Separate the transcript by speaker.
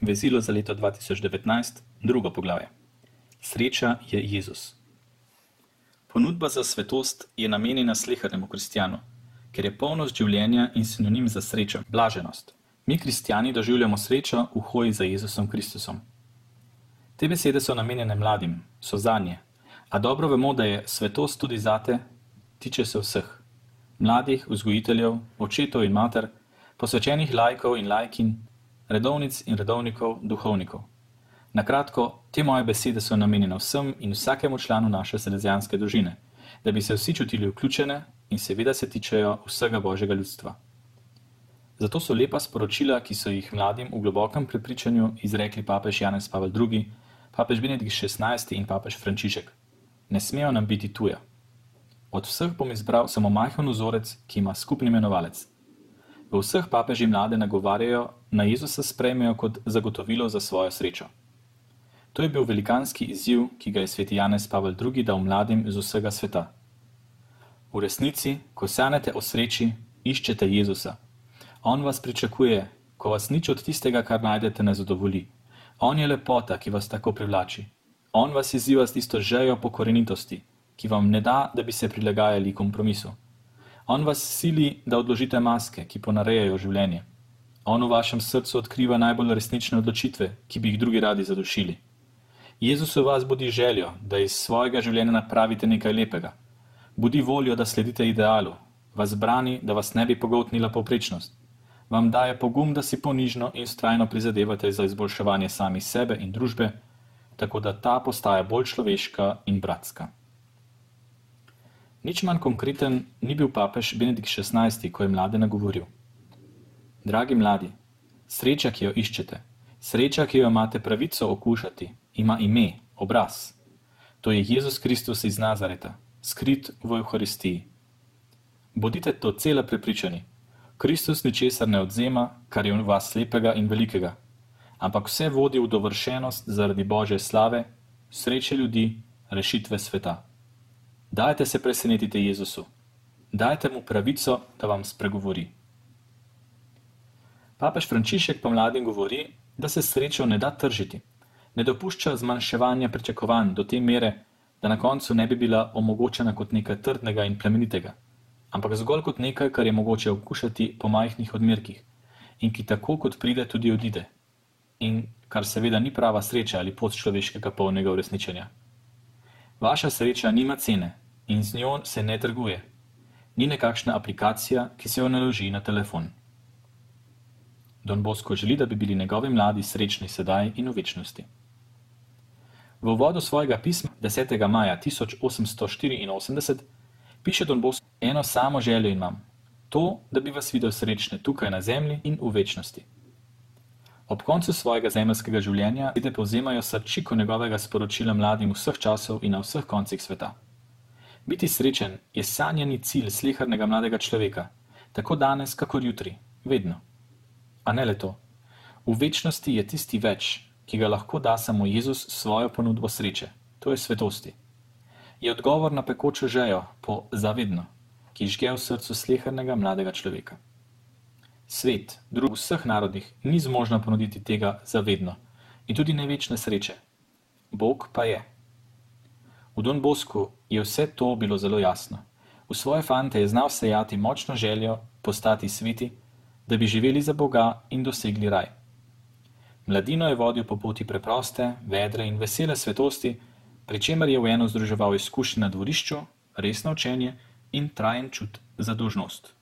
Speaker 1: Vezilo za leto 2019, drugo poglavje. Sreča je Jezus. Ponudba za svetost je namenjena slehernemu kristjanu, ker je polnost življenja in sinonim za srečo, blaženost. Mi, kristjani, doživljamo srečo v hoji za Jezusom Kristusom. Te besede so namenjene mladim, so za nje, a dobro vemo, da je svetost tudi zate, tiče se vseh. Mladih, vzgojiteljev, očetov in mater, posvečenih lajkov in lajkin, redovnic in redovnikov, duhovnikov. Na kratko, te moje besede so namenjene vsem in vsakemu članu naše sredezijanske družine, da bi se vsi čutili vključene in seveda se tičejo vsega božjega ljudstva. Zato so lepa sporočila, ki so jih mladim v globokem prepričanju izrekli papež Janez Pavel II, papež Benedikt XVI in papež Frančišek. Ne smejo nam biti tuja. Od vseh bom izbral samo majhen vzorec, ki ima skupni imenovalec. V vseh papeži mlade nagovarjajo, na Jezusa sprejmejo kot zagotovilo za svojo srečo. To je bil velikanski izziv, ki ga je sveti Janez Pavel II. dal mladim iz vsega sveta. V resnici, ko sanjate o sreči, iščete Jezusa. On vas pričakuje, ko vas nič od tistega, kar najdete, ne zadovolji. On je lepota, ki vas tako privlači. On vas izziva s tisto žejo po korenitosti, ki vam ne da, da bi se prilagajali kompromisu. On vas sili, da odložite maske, ki ponarejajo življenje. On v vašem srcu odkriva najbolj resnične odločitve, ki bi jih drugi radi zadušili. Jezus v vas budi željo, da iz svojega življenja napravite nekaj lepega. Budi voljo, da sledite idealu, vas brani, da vas ne bi pogotnila povprečnost. Vam daje pogum, da si ponižno in strajno prizadevate za izboljševanje sami sebe in družbe, tako da ta postaja bolj človeška in bratska. Nič manj konkreten ni bil papež Benedikt XVI, ko je mlade nagovoril. Dragi mladi, sreča, ki jo iščete, sreča, ki jo imate pravico okušati, ima ime, obraz. To je Jezus Kristus iz Nazareta, skrit v Euharistiji. Bodite to cela prepričani. Kristus ničesar ne odzema, kar je v vas lepega in velikega, ampak vse vodi v dovršenost zaradi Božje slave, sreče ljudi, rešitve sveta. Dajte se presenetiti Jezusu, dajte mu pravico, da vam spregovori. Papež Frančišek pa mladim govori, da se srečo ne da tržiti, ne dopušča zmanjševanja pričakovanj do te mere, da na koncu ne bi bila omogočena kot nekaj trdnega in plemenitega, ampak zgolj kot nekaj, kar je mogoče okušati po majhnih odmerkih in ki tako kot pride, tudi odide, in kar seveda ni prava sreča ali pot človeškega polnega uresničenja. Vaša sreča nima cene in z njo se ne trguje. Ni nekakšna aplikacija, ki se jo naloži na telefon. Don Bosko želi, da bi bili njegovi mladi srečni sedaj in v večnosti. V uvodu svojega pisma 10. maja 1884 piše Don Bosko: Eno samo željo imam, to, da bi vas videl srečne tukaj na zemlji in v večnosti. Ob koncu svojega zemljskega življenja vide povzemajo srčiko njegovega sporočila mladim vseh časov in na vseh koncih sveta. Biti srečen je sanjani cilj slehrnega mladega človeka, tako danes, kakor jutri, vedno. A ne le to. V večnosti je tisti več, ki ga lahko da samo Jezus s svojo ponudbo sreče, to je svetosti. Je odgovor na pekočo žejo po zavedno, ki žge v srcu slehrnega mladega človeka. Svet, drug v vseh narodih, ni zmožna ponuditi tega zavedno in tudi ne večne sreče. Bog pa je. V Don Bosku je vse to bilo zelo jasno. V svoje fante je znal sejati močno željo postati sveti, da bi živeli za Boga in dosegli raj. Mladino je vodil po poti preproste, vedre in vesele svetosti, pri čemer je v eno združeval izkušnje na dvorišču, resno učenje in trajen čut za dožnost.